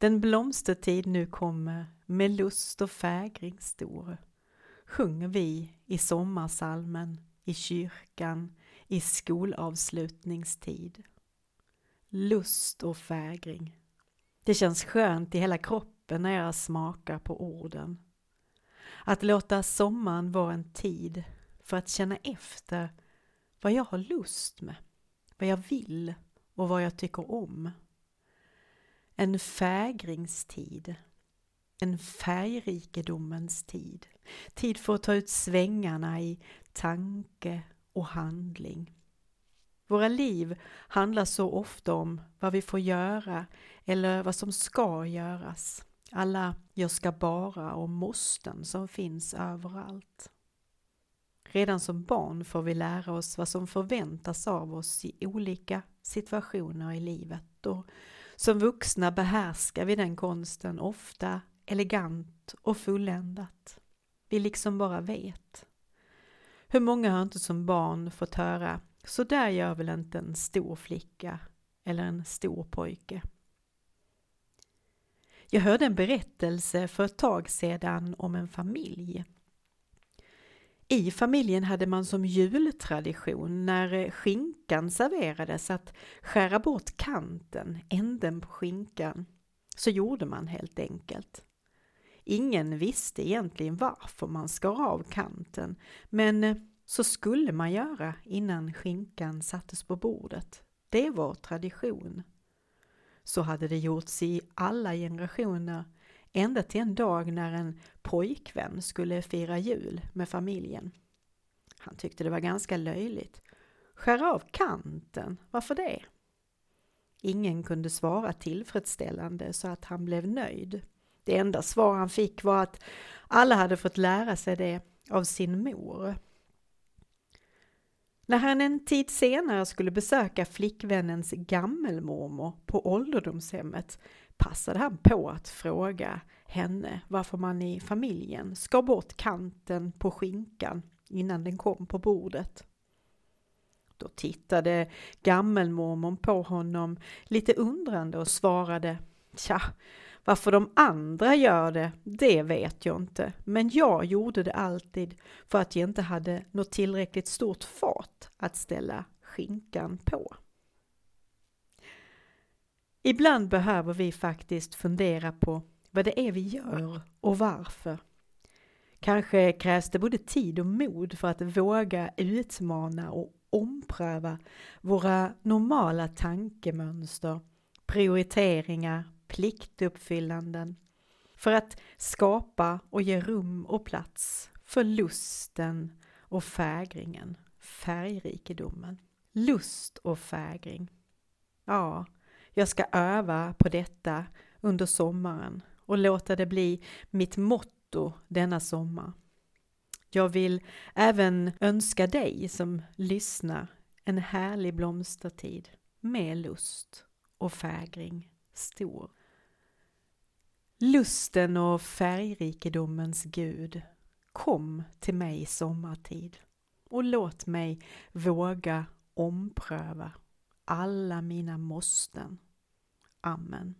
Den blomstertid nu kommer med lust och fägring stor sjunger vi i sommarsalmen, i kyrkan, i skolavslutningstid. Lust och fägring. Det känns skönt i hela kroppen när jag smakar på orden. Att låta sommaren vara en tid för att känna efter vad jag har lust med, vad jag vill och vad jag tycker om. En fägringstid. En färgrikedomens tid. Tid för att ta ut svängarna i tanke och handling. Våra liv handlar så ofta om vad vi får göra eller vad som ska göras. Alla jag ska bara och måsten som finns överallt. Redan som barn får vi lära oss vad som förväntas av oss i olika situationer i livet och som vuxna behärskar vi den konsten ofta elegant och fulländat. Vi liksom bara vet. Hur många har inte som barn fått höra så där gör väl inte en stor flicka eller en stor pojke. Jag hörde en berättelse för ett tag sedan om en familj. I familjen hade man som jultradition när eh, skinkan serverades att skära bort kanten, änden på skinkan. Så gjorde man helt enkelt. Ingen visste egentligen varför man skar av kanten, men eh, så skulle man göra innan skinkan sattes på bordet. Det var tradition. Så hade det gjorts i alla generationer, ända till en dag när en pojkvän skulle fira jul med familjen. Han tyckte det var ganska löjligt. Skär av kanten, varför det? Ingen kunde svara tillfredsställande så att han blev nöjd. Det enda svar han fick var att alla hade fått lära sig det av sin mor. När han en tid senare skulle besöka flickvännens gammelmormor på ålderdomshemmet passade han på att fråga henne varför man i familjen skar bort kanten på skinkan innan den kom på bordet. Då tittade gammelmormon på honom lite undrande och svarade Tja, varför de andra gör det, det vet jag inte, men jag gjorde det alltid för att jag inte hade något tillräckligt stort fat att ställa skinkan på. Ibland behöver vi faktiskt fundera på vad det är vi gör och varför. Kanske krävs det både tid och mod för att våga utmana och ompröva våra normala tankemönster, prioriteringar, pliktuppfyllanden för att skapa och ge rum och plats för lusten och fägringen, färgrikedomen. Lust och fägring. Ja, jag ska öva på detta under sommaren och låta det bli mitt motto denna sommar. Jag vill även önska dig som lyssnar en härlig blomstertid med lust och fägring stor. Lusten och färgrikedomens Gud, kom till mig sommartid och låt mig våga ompröva alla mina måsten. Amen.